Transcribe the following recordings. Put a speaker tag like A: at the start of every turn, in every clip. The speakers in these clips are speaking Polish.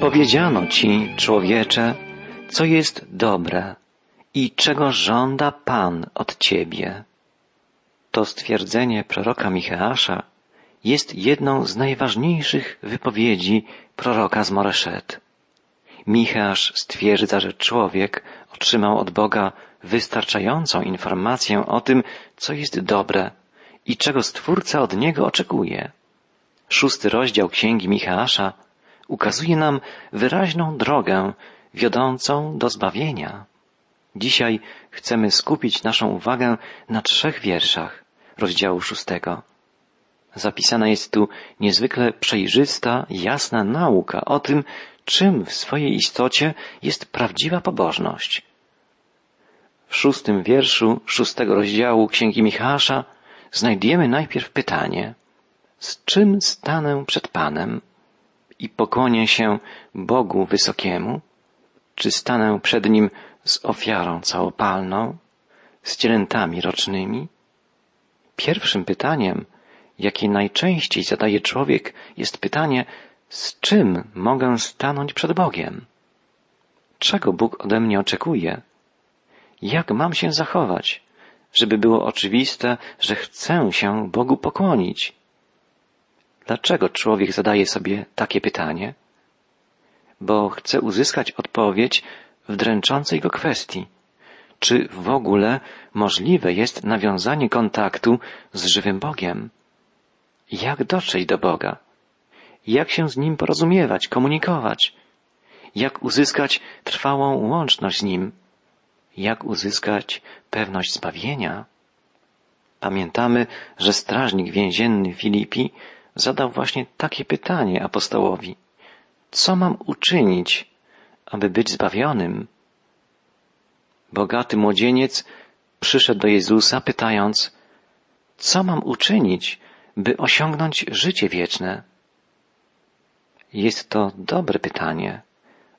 A: Powiedziano ci, człowiecze, co jest dobre i czego żąda Pan od ciebie. To stwierdzenie proroka Micheasza jest jedną z najważniejszych wypowiedzi proroka z Moreszet. Micheasz stwierdza, że człowiek otrzymał od Boga wystarczającą informację o tym, co jest dobre i czego Stwórca od niego oczekuje. Szósty rozdział Księgi Micheasza ukazuje nam wyraźną drogę wiodącą do zbawienia. Dzisiaj chcemy skupić naszą uwagę na trzech wierszach rozdziału szóstego. Zapisana jest tu niezwykle przejrzysta, jasna nauka o tym, czym w swojej istocie jest prawdziwa pobożność. W szóstym wierszu szóstego rozdziału Księgi Michała znajdujemy najpierw pytanie, z czym stanę przed Panem i pokłonię się Bogu Wysokiemu? Czy stanę przed Nim z ofiarą całopalną, z cielętami rocznymi? Pierwszym pytaniem, jakie najczęściej zadaje człowiek, jest pytanie, z czym mogę stanąć przed Bogiem? Czego Bóg ode mnie oczekuje? Jak mam się zachować, żeby było oczywiste, że chcę się Bogu pokłonić? Dlaczego człowiek zadaje sobie takie pytanie? Bo chce uzyskać odpowiedź w dręczącej go kwestii. Czy w ogóle możliwe jest nawiązanie kontaktu z żywym Bogiem? Jak dotrzeć do Boga? Jak się z Nim porozumiewać, komunikować? Jak uzyskać trwałą łączność z Nim? Jak uzyskać pewność zbawienia? Pamiętamy, że strażnik więzienny Filipi zadał właśnie takie pytanie apostołowi. Co mam uczynić, aby być zbawionym? Bogaty młodzieniec przyszedł do Jezusa pytając, co mam uczynić, by osiągnąć życie wieczne? Jest to dobre pytanie,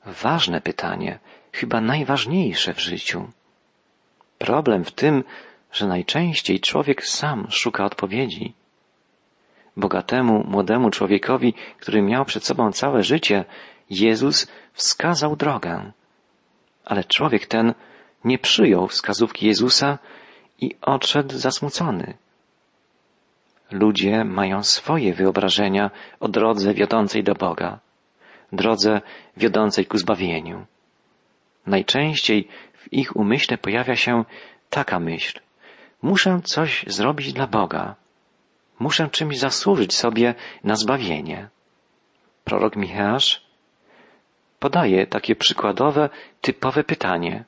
A: ważne pytanie, chyba najważniejsze w życiu. Problem w tym, że najczęściej człowiek sam szuka odpowiedzi. Bogatemu, młodemu człowiekowi, który miał przed sobą całe życie, Jezus wskazał drogę. Ale człowiek ten nie przyjął wskazówki Jezusa i odszedł zasmucony. Ludzie mają swoje wyobrażenia o drodze wiodącej do Boga, drodze wiodącej ku zbawieniu. Najczęściej w ich umyśle pojawia się taka myśl. Muszę coś zrobić dla Boga. Muszę czymś zasłużyć sobie na zbawienie. Prorok Micheasz podaje takie przykładowe, typowe pytanie.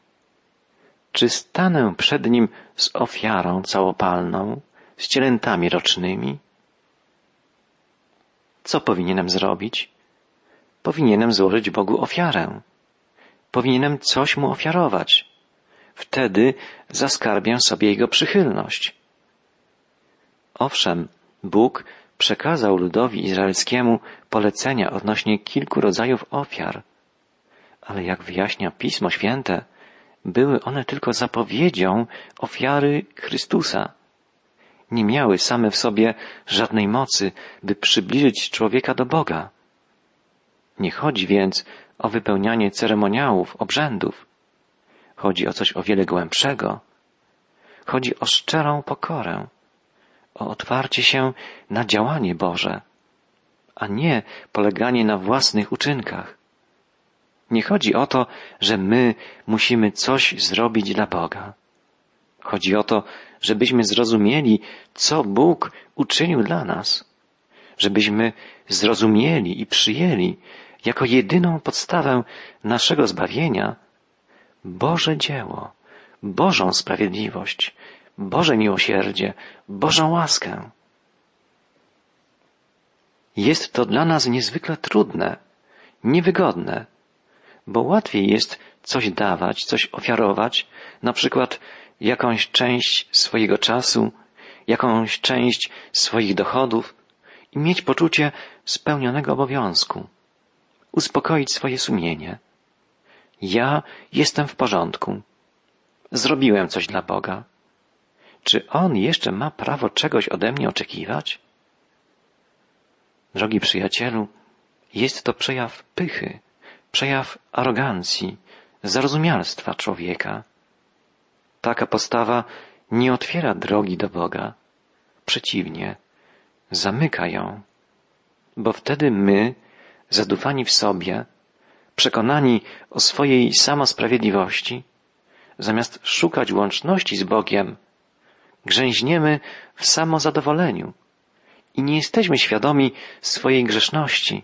A: Czy stanę przed nim z ofiarą całopalną, z cielętami rocznymi? Co powinienem zrobić? Powinienem złożyć Bogu ofiarę. Powinienem coś mu ofiarować. Wtedy zaskarbię sobie jego przychylność. Owszem, Bóg przekazał ludowi izraelskiemu polecenia odnośnie kilku rodzajów ofiar, ale jak wyjaśnia Pismo Święte, były one tylko zapowiedzią ofiary Chrystusa. Nie miały same w sobie żadnej mocy, by przybliżyć człowieka do Boga. Nie chodzi więc o wypełnianie ceremoniałów, obrzędów. Chodzi o coś o wiele głębszego. Chodzi o szczerą pokorę, o otwarcie się na działanie Boże, a nie poleganie na własnych uczynkach. Nie chodzi o to, że my musimy coś zrobić dla Boga. Chodzi o to, żebyśmy zrozumieli, co Bóg uczynił dla nas, żebyśmy zrozumieli i przyjęli jako jedyną podstawę naszego zbawienia Boże dzieło, Bożą sprawiedliwość, Boże miłosierdzie, Bożą łaskę. Jest to dla nas niezwykle trudne, niewygodne, bo łatwiej jest coś dawać, coś ofiarować, na przykład jakąś część swojego czasu, jakąś część swoich dochodów i mieć poczucie spełnionego obowiązku, uspokoić swoje sumienie. Ja jestem w porządku. Zrobiłem coś dla Boga. Czy On jeszcze ma prawo czegoś ode mnie oczekiwać? Drogi przyjacielu, jest to przejaw pychy, przejaw arogancji, zarozumialstwa człowieka. Taka postawa nie otwiera drogi do Boga. Przeciwnie, zamyka ją, bo wtedy my, zadufani w sobie, przekonani o swojej samosprawiedliwości, zamiast szukać łączności z Bogiem, grzęźniemy w samozadowoleniu i nie jesteśmy świadomi swojej grzeszności,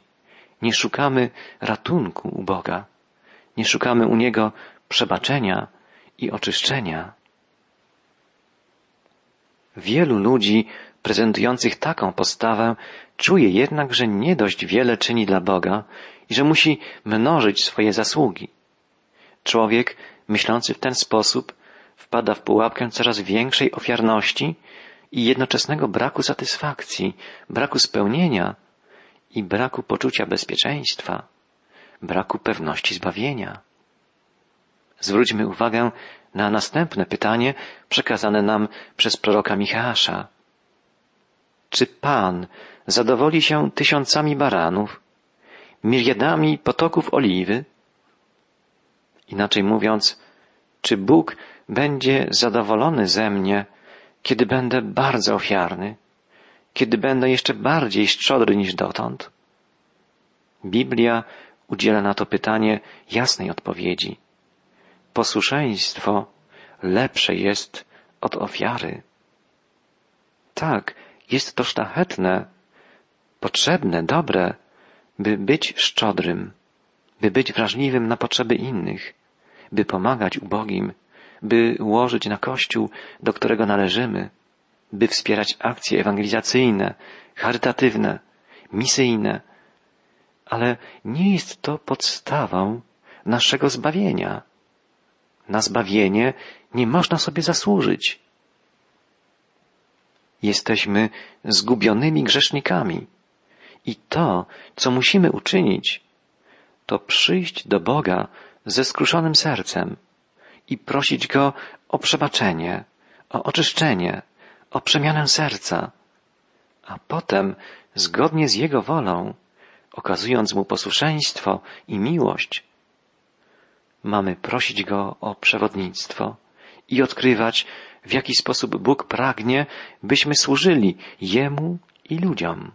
A: nie szukamy ratunku u Boga, nie szukamy u Niego przebaczenia i oczyszczenia. Wielu ludzi prezentujących taką postawę czuje jednak, że nie dość wiele czyni dla Boga i że musi mnożyć swoje zasługi. Człowiek myślący w ten sposób wpada w pułapkę coraz większej ofiarności i jednoczesnego braku satysfakcji, braku spełnienia i braku poczucia bezpieczeństwa, braku pewności zbawienia. Zwróćmy uwagę na następne pytanie przekazane nam przez proroka Michała. Czy Pan zadowoli się tysiącami baranów, miliardami potoków oliwy? Inaczej mówiąc, czy Bóg będzie zadowolony ze mnie, kiedy będę bardzo ofiarny, kiedy będę jeszcze bardziej szczodry niż dotąd? Biblia udziela na to pytanie jasnej odpowiedzi. Posłuszeństwo lepsze jest od ofiary. Tak, jest to szlachetne, potrzebne, dobre, by być szczodrym, by być wrażliwym na potrzeby innych, by pomagać ubogim, by łożyć na Kościół, do którego należymy, by wspierać akcje ewangelizacyjne, charytatywne, misyjne, ale nie jest to podstawą naszego zbawienia. Na zbawienie nie można sobie zasłużyć. Jesteśmy zgubionymi grzesznikami i to, co musimy uczynić, to przyjść do Boga ze skruszonym sercem i prosić Go o przebaczenie, o oczyszczenie, o przemianę serca, a potem, zgodnie z Jego wolą, okazując Mu posłuszeństwo i miłość, mamy prosić Go o przewodnictwo i odkrywać, w jaki sposób Bóg pragnie, byśmy służyli Jemu i ludziom.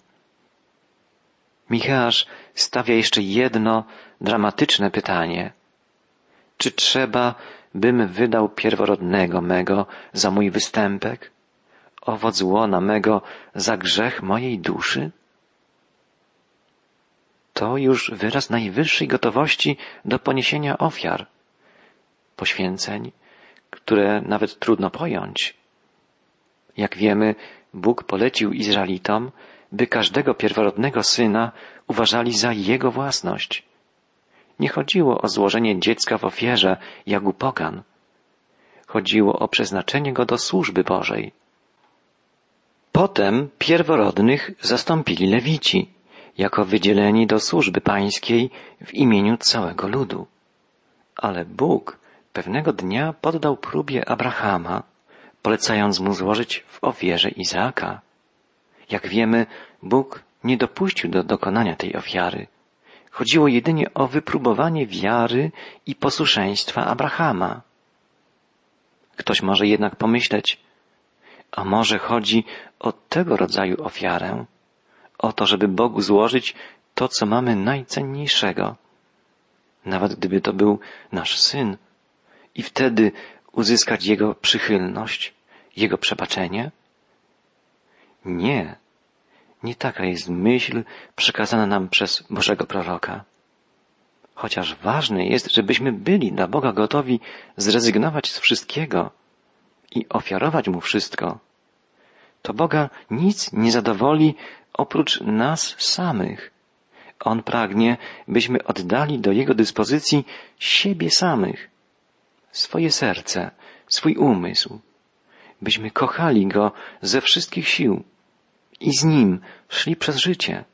A: Michałasz stawia jeszcze jedno dramatyczne pytanie. Czy trzeba, bym wydał pierworodnego mego za mój występek, owoc łona mego za grzech mojej duszy? To już wyraz najwyższej gotowości do poniesienia ofiar, poświęceń, które nawet trudno pojąć. Jak wiemy, Bóg polecił Izraelitom, by każdego pierworodnego syna uważali za jego własność. Nie chodziło o złożenie dziecka w ofierze, jak u pogan. Chodziło o przeznaczenie go do służby Bożej. Potem pierworodnych zastąpili lewici, jako wydzieleni do służby pańskiej w imieniu całego ludu. Ale Bóg pewnego dnia poddał próbie Abrahama, polecając mu złożyć w ofierze Izaaka. Jak wiemy, Bóg nie dopuścił do dokonania tej ofiary. Chodziło jedynie o wypróbowanie wiary i posłuszeństwa Abrahama. Ktoś może jednak pomyśleć, a może chodzi o tego rodzaju ofiarę, o to, żeby Bogu złożyć to, co mamy najcenniejszego, nawet gdyby to był nasz syn, i wtedy uzyskać Jego przychylność, Jego przebaczenie? Nie. Nie taka jest myśl przekazana nam przez Bożego proroka. Chociaż ważne jest, żebyśmy byli dla Boga gotowi zrezygnować z wszystkiego i ofiarować Mu wszystko, to Boga nic nie zadowoli oprócz nas samych. On pragnie, byśmy oddali do Jego dyspozycji siebie samych, swoje serce, swój umysł, byśmy kochali Go ze wszystkich sił i z Nim szli przez życie.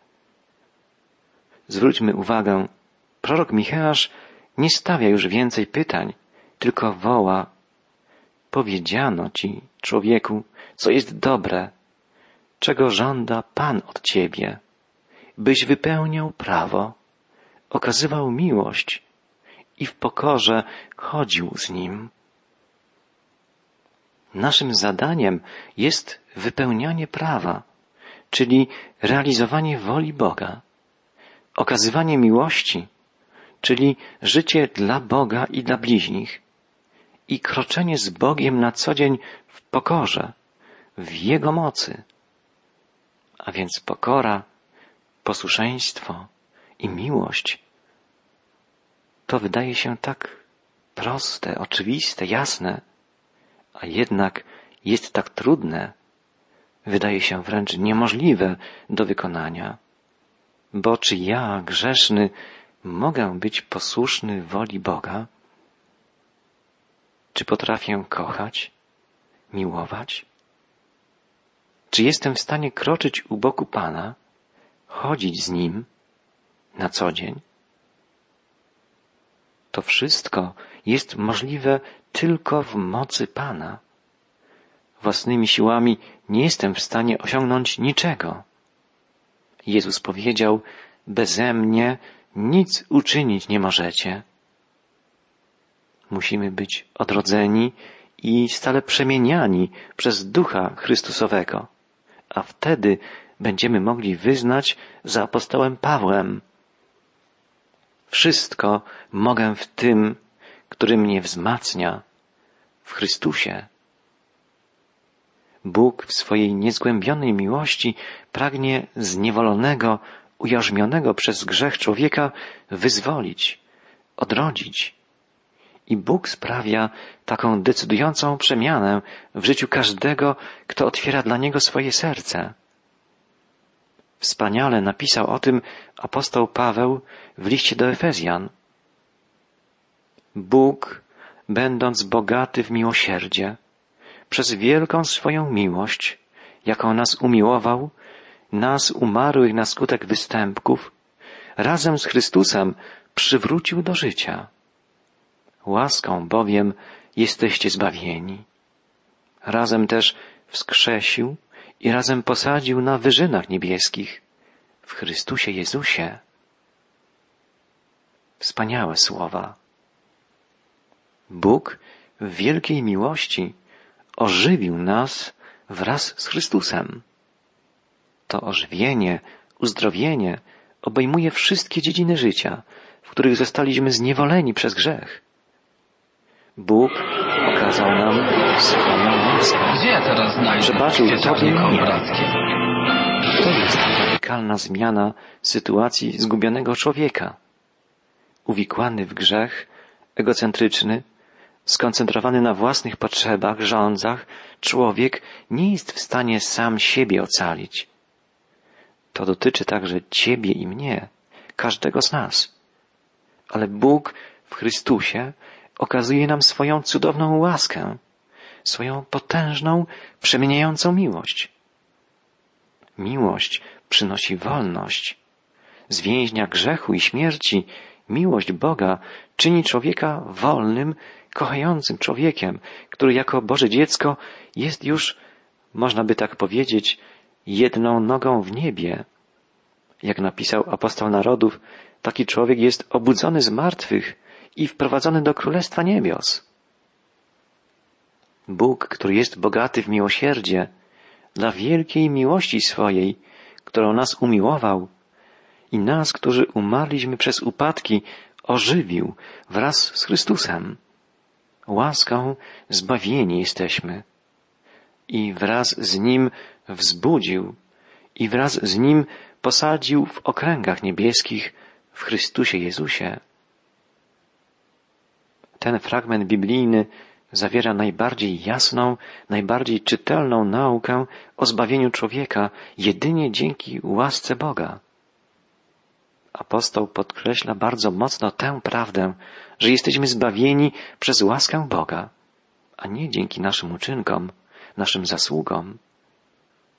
A: Zwróćmy uwagę, prorok Micheasz nie stawia już więcej pytań, tylko woła. Powiedziano Ci, człowieku, co jest dobre, czego żąda Pan od Ciebie, byś wypełniał prawo, okazywał miłość i w pokorze chodził z nim. Naszym zadaniem jest wypełnianie prawa, czyli realizowanie woli Boga, okazywanie miłości, czyli życie dla Boga i dla bliźnich, i kroczenie z Bogiem na co dzień w pokorze, w Jego mocy. A więc pokora, posłuszeństwo i miłość to wydaje się tak proste, oczywiste, jasne, a jednak jest tak trudne, wydaje się wręcz niemożliwe do wykonania. Bo czy ja, grzeszny, mogę być posłuszny woli Boga? Czy potrafię kochać, miłować? Czy jestem w stanie kroczyć u boku Pana, chodzić z Nim na co dzień? To wszystko jest możliwe tylko w mocy Pana. Własnymi siłami nie jestem w stanie osiągnąć niczego. Jezus powiedział, beze mnie nic uczynić nie możecie. Musimy być odrodzeni i stale przemieniani przez Ducha Chrystusowego, a wtedy będziemy mogli wyznać za apostołem Pawłem. Wszystko mogę w tym, który mnie wzmacnia, w Chrystusie. Bóg w swojej niezgłębionej miłości pragnie zniewolonego, ujarzmionego przez grzech człowieka wyzwolić, odrodzić. I Bóg sprawia taką decydującą przemianę w życiu każdego, kto otwiera dla Niego swoje serce. Wspaniale napisał o tym apostoł Paweł w liście do Efezjan. Bóg, będąc bogaty w miłosierdzie, przez wielką swoją miłość, jaką nas umiłował, nas umarłych na skutek występków, razem z Chrystusem przywrócił do życia. Łaską bowiem jesteście zbawieni. Razem też wskrzesił i razem posadził na wyżynach niebieskich w Chrystusie Jezusie. Wspaniałe słowa. Bóg w wielkiej miłości ożywił nas wraz z Chrystusem. To ożywienie, uzdrowienie obejmuje wszystkie dziedziny życia, w których zostaliśmy zniewoleni przez grzech. Bóg okazał nam swoją łaskę.
B: Gdzie ja teraz znajdę
A: Przebaczył Tobie mnie. To jest radykalna zmiana sytuacji zgubionego człowieka. Uwikłany w grzech, egocentryczny, skoncentrowany na własnych potrzebach, rządzach, człowiek nie jest w stanie sam siebie ocalić. To dotyczy także Ciebie i mnie, każdego z nas. Ale Bóg w Chrystusie okazuje nam swoją cudowną łaskę, swoją potężną, przemieniającą miłość. Miłość przynosi wolność. Z więźnia grzechu i śmierci miłość Boga czyni człowieka wolnym, kochającym człowiekiem, który jako Boże dziecko jest już, można by tak powiedzieć, jedną nogą w niebie. Jak napisał apostoł narodów, taki człowiek jest obudzony z martwych i wprowadzony do Królestwa Niebios. Bóg, który jest bogaty w miłosierdzie, dla wielkiej miłości swojej, którą nas umiłował i nas, którzy umarliśmy przez upadki, ożywił wraz z Chrystusem. Łaską zbawieni jesteśmy i wraz z Nim wzbudził i wraz z Nim posadził w okręgach niebieskich w Chrystusie Jezusie. Ten fragment biblijny zawiera najbardziej jasną, najbardziej czytelną naukę o zbawieniu człowieka jedynie dzięki łasce Boga. Apostoł podkreśla bardzo mocno tę prawdę, że jesteśmy zbawieni przez łaskę Boga, a nie dzięki naszym uczynkom, naszym zasługom.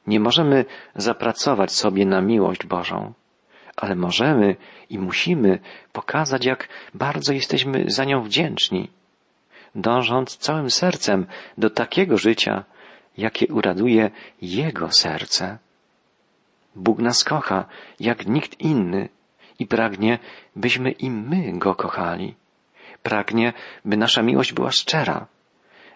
A: Nie możemy zapracować sobie na miłość Bożą, ale możemy i musimy pokazać, jak bardzo jesteśmy za nią wdzięczni, dążąc całym sercem do takiego życia, jakie uraduje Jego serce. Bóg nas kocha jak nikt inny i pragnie, byśmy i my Go kochali. Pragnie, by nasza miłość była szczera,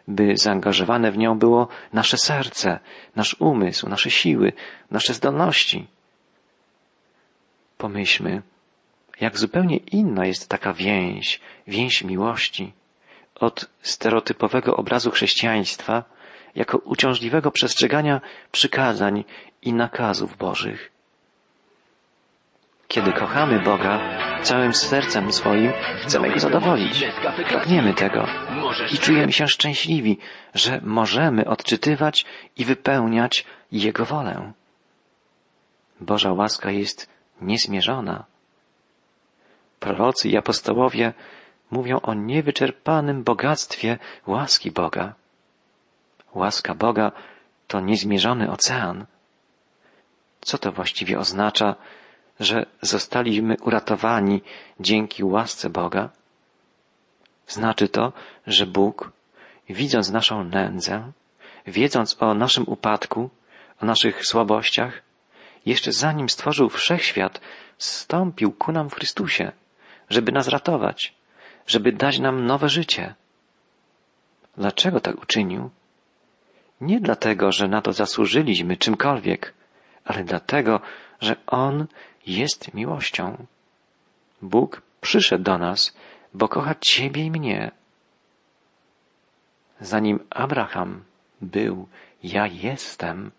A: by zaangażowane w nią było nasze serce, nasz umysł, nasze siły, nasze zdolności. Pomyślmy, jak zupełnie inna jest taka więź, więź miłości, od stereotypowego obrazu chrześcijaństwa jako uciążliwego przestrzegania przykazań i nakazów Bożych. Kiedy kochamy Boga całym sercem swoim, chcemy Go zadowolić. Pragniemy tego i czujemy się szczęśliwi, że możemy odczytywać i wypełniać Jego wolę. Boża łaska jest niezmierzona. Prorocy i apostołowie mówią o niewyczerpanym bogactwie łaski Boga. Łaska Boga to niezmierzony ocean. Co to właściwie oznacza, że zostaliśmy uratowani dzięki łasce Boga? Znaczy to, że Bóg, widząc naszą nędzę, wiedząc o naszym upadku, o naszych słabościach, jeszcze zanim stworzył wszechświat, stąpił ku nam w Chrystusie, żeby nas ratować, żeby dać nam nowe życie. Dlaczego tak uczynił? Nie dlatego, że na to zasłużyliśmy czymkolwiek, ale dlatego, że On jest miłością. Bóg przyszedł do nas, bo kocha Ciebie i mnie. Zanim Abraham był, ja jestem,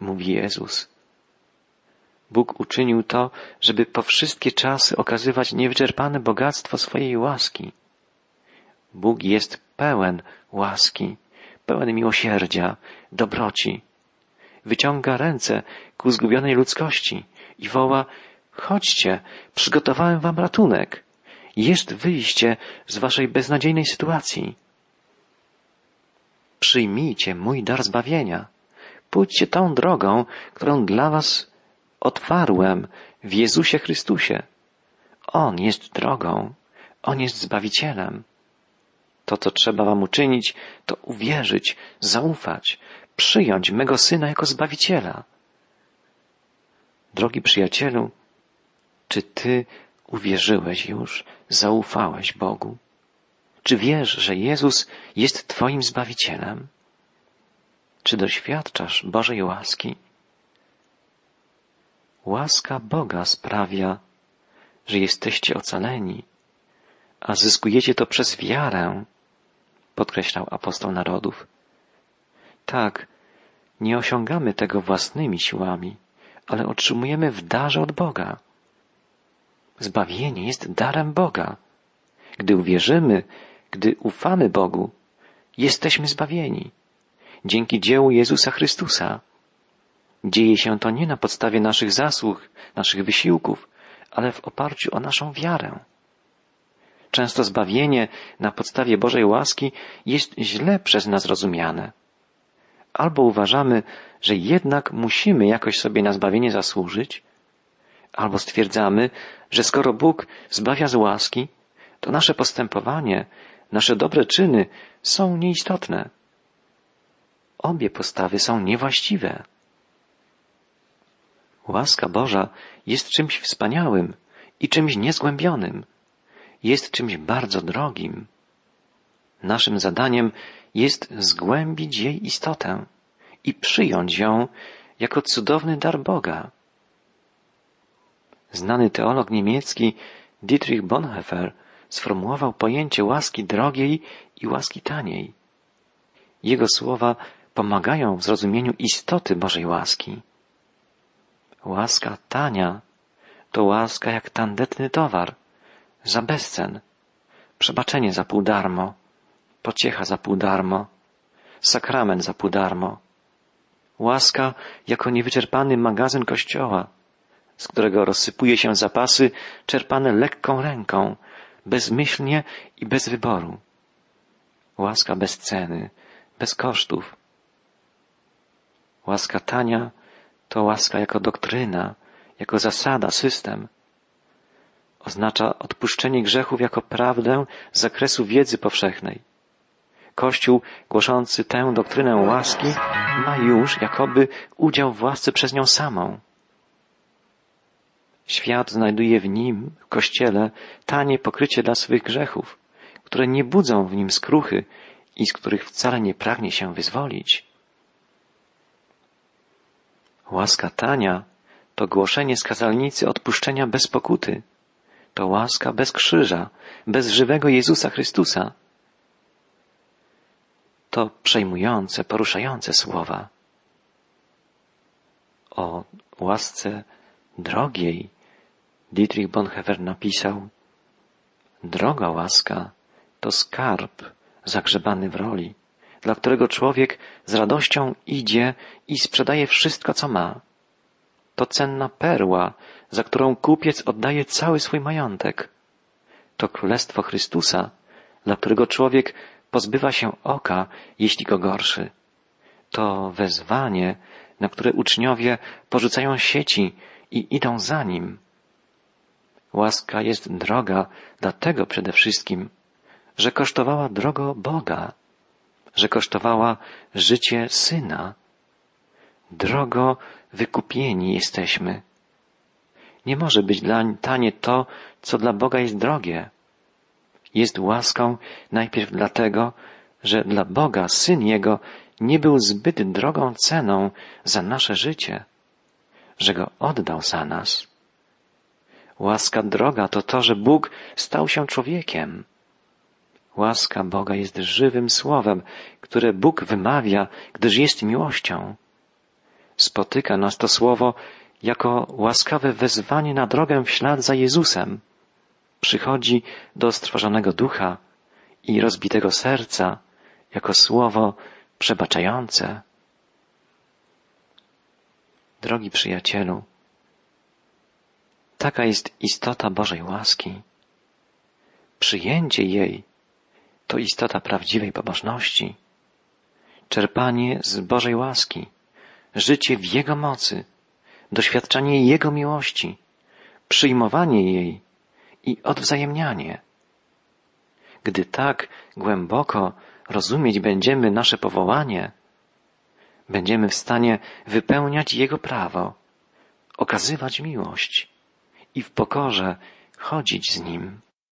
A: mówi Jezus. Bóg uczynił to, żeby po wszystkie czasy okazywać niewyczerpane bogactwo swojej łaski. Bóg jest pełen łaski, pełen miłosierdzia, dobroci. Wyciąga ręce ku zgubionej ludzkości i woła, chodźcie, przygotowałem wam ratunek. Jest wyjście z waszej beznadziejnej sytuacji. Przyjmijcie mój dar zbawienia. Pójdźcie tą drogą, którą dla was otwarłem w Jezusie Chrystusie. On jest drogą, On jest Zbawicielem. To, co trzeba wam uczynić, to uwierzyć, zaufać, przyjąć mego Syna jako Zbawiciela. Drogi przyjacielu, czy ty uwierzyłeś już, zaufałeś Bogu? Czy wiesz, że Jezus jest Twoim Zbawicielem? Czy doświadczasz Bożej łaski? Łaska Boga sprawia, że jesteście ocaleni, a zyskujecie to przez wiarę, podkreślał apostoł narodów. Tak, nie osiągamy tego własnymi siłami, ale otrzymujemy w darze od Boga. Zbawienie jest darem Boga. Gdy uwierzymy, gdy ufamy Bogu, jesteśmy zbawieni. Dzięki dziełu Jezusa Chrystusa. Dzieje się to nie na podstawie naszych zasług, naszych wysiłków, ale w oparciu o naszą wiarę. Często zbawienie na podstawie Bożej łaski jest źle przez nas rozumiane. Albo uważamy, że jednak musimy jakoś sobie na zbawienie zasłużyć, albo stwierdzamy, że skoro Bóg zbawia z łaski, to nasze postępowanie, nasze dobre czyny są nieistotne. Obie postawy są niewłaściwe. Łaska Boża jest czymś wspaniałym i czymś niezgłębionym. Jest czymś bardzo drogim. Naszym zadaniem jest zgłębić jej istotę i przyjąć ją jako cudowny dar Boga. Znany teolog niemiecki Dietrich Bonhoeffer sformułował pojęcie łaski drogiej i łaski taniej. Jego słowa pomagają w zrozumieniu istoty Bożej łaski. Łaska tania to łaska jak tandetny towar, za bezcen, przebaczenie za pół darmo, pociecha za pół darmo, sakrament za pół darmo. Łaska jako niewyczerpany magazyn Kościoła, z którego rozsypuje się zapasy czerpane lekką ręką, bezmyślnie i bez wyboru. Łaska bez ceny, bez kosztów. Łaska tania to łaska jako doktryna, jako zasada, system. Oznacza odpuszczenie grzechów jako prawdę z zakresu wiedzy powszechnej. Kościół głoszący tę doktrynę łaski ma już jakoby udział w łasce przez nią samą. Świat znajduje w nim, w Kościele, tanie pokrycie dla swych grzechów, które nie budzą w nim skruchy i z których wcale nie pragnie się wyzwolić. Łaska tania to głoszenie skazalnicy odpuszczenia bez pokuty. To łaska bez krzyża, bez żywego Jezusa Chrystusa. To przejmujące, poruszające słowa. O łasce drogiej Dietrich Bonhoeffer napisał Droga łaska to skarb zagrzebany w roli, dla którego człowiek z radością idzie i sprzedaje wszystko, co ma. To cenna perła, za którą kupiec oddaje cały swój majątek. To królestwo Chrystusa, dla którego człowiek pozbywa się oka, jeśli go gorszy. To wezwanie, na które uczniowie porzucają sieci i idą za nim. Łaska jest droga dlatego przede wszystkim, że kosztowała drogo Boga, że kosztowała życie Syna. Drogo wykupieni jesteśmy. Nie może być dla tanie to, co dla Boga jest drogie. Jest łaską najpierw dlatego, że dla Boga Syn Jego nie był zbyt drogą ceną za nasze życie, że Go oddał za nas. Łaska droga to to, że Bóg stał się człowiekiem. Łaska Boga jest żywym słowem, które Bóg wymawia, gdyż jest miłością. Spotyka nas to słowo jako łaskawe wezwanie na drogę w ślad za Jezusem. Przychodzi do stworzonego ducha i rozbitego serca jako słowo przebaczające. Drogi przyjacielu, taka jest istota Bożej łaski. Przyjęcie jej to istota prawdziwej pobożności. Czerpanie z Bożej łaski, życie w Jego mocy, doświadczanie Jego miłości, przyjmowanie jej i odwzajemnianie. Gdy tak głęboko rozumieć będziemy nasze powołanie, będziemy w stanie wypełniać Jego prawo, okazywać miłość i w pokorze chodzić z Nim.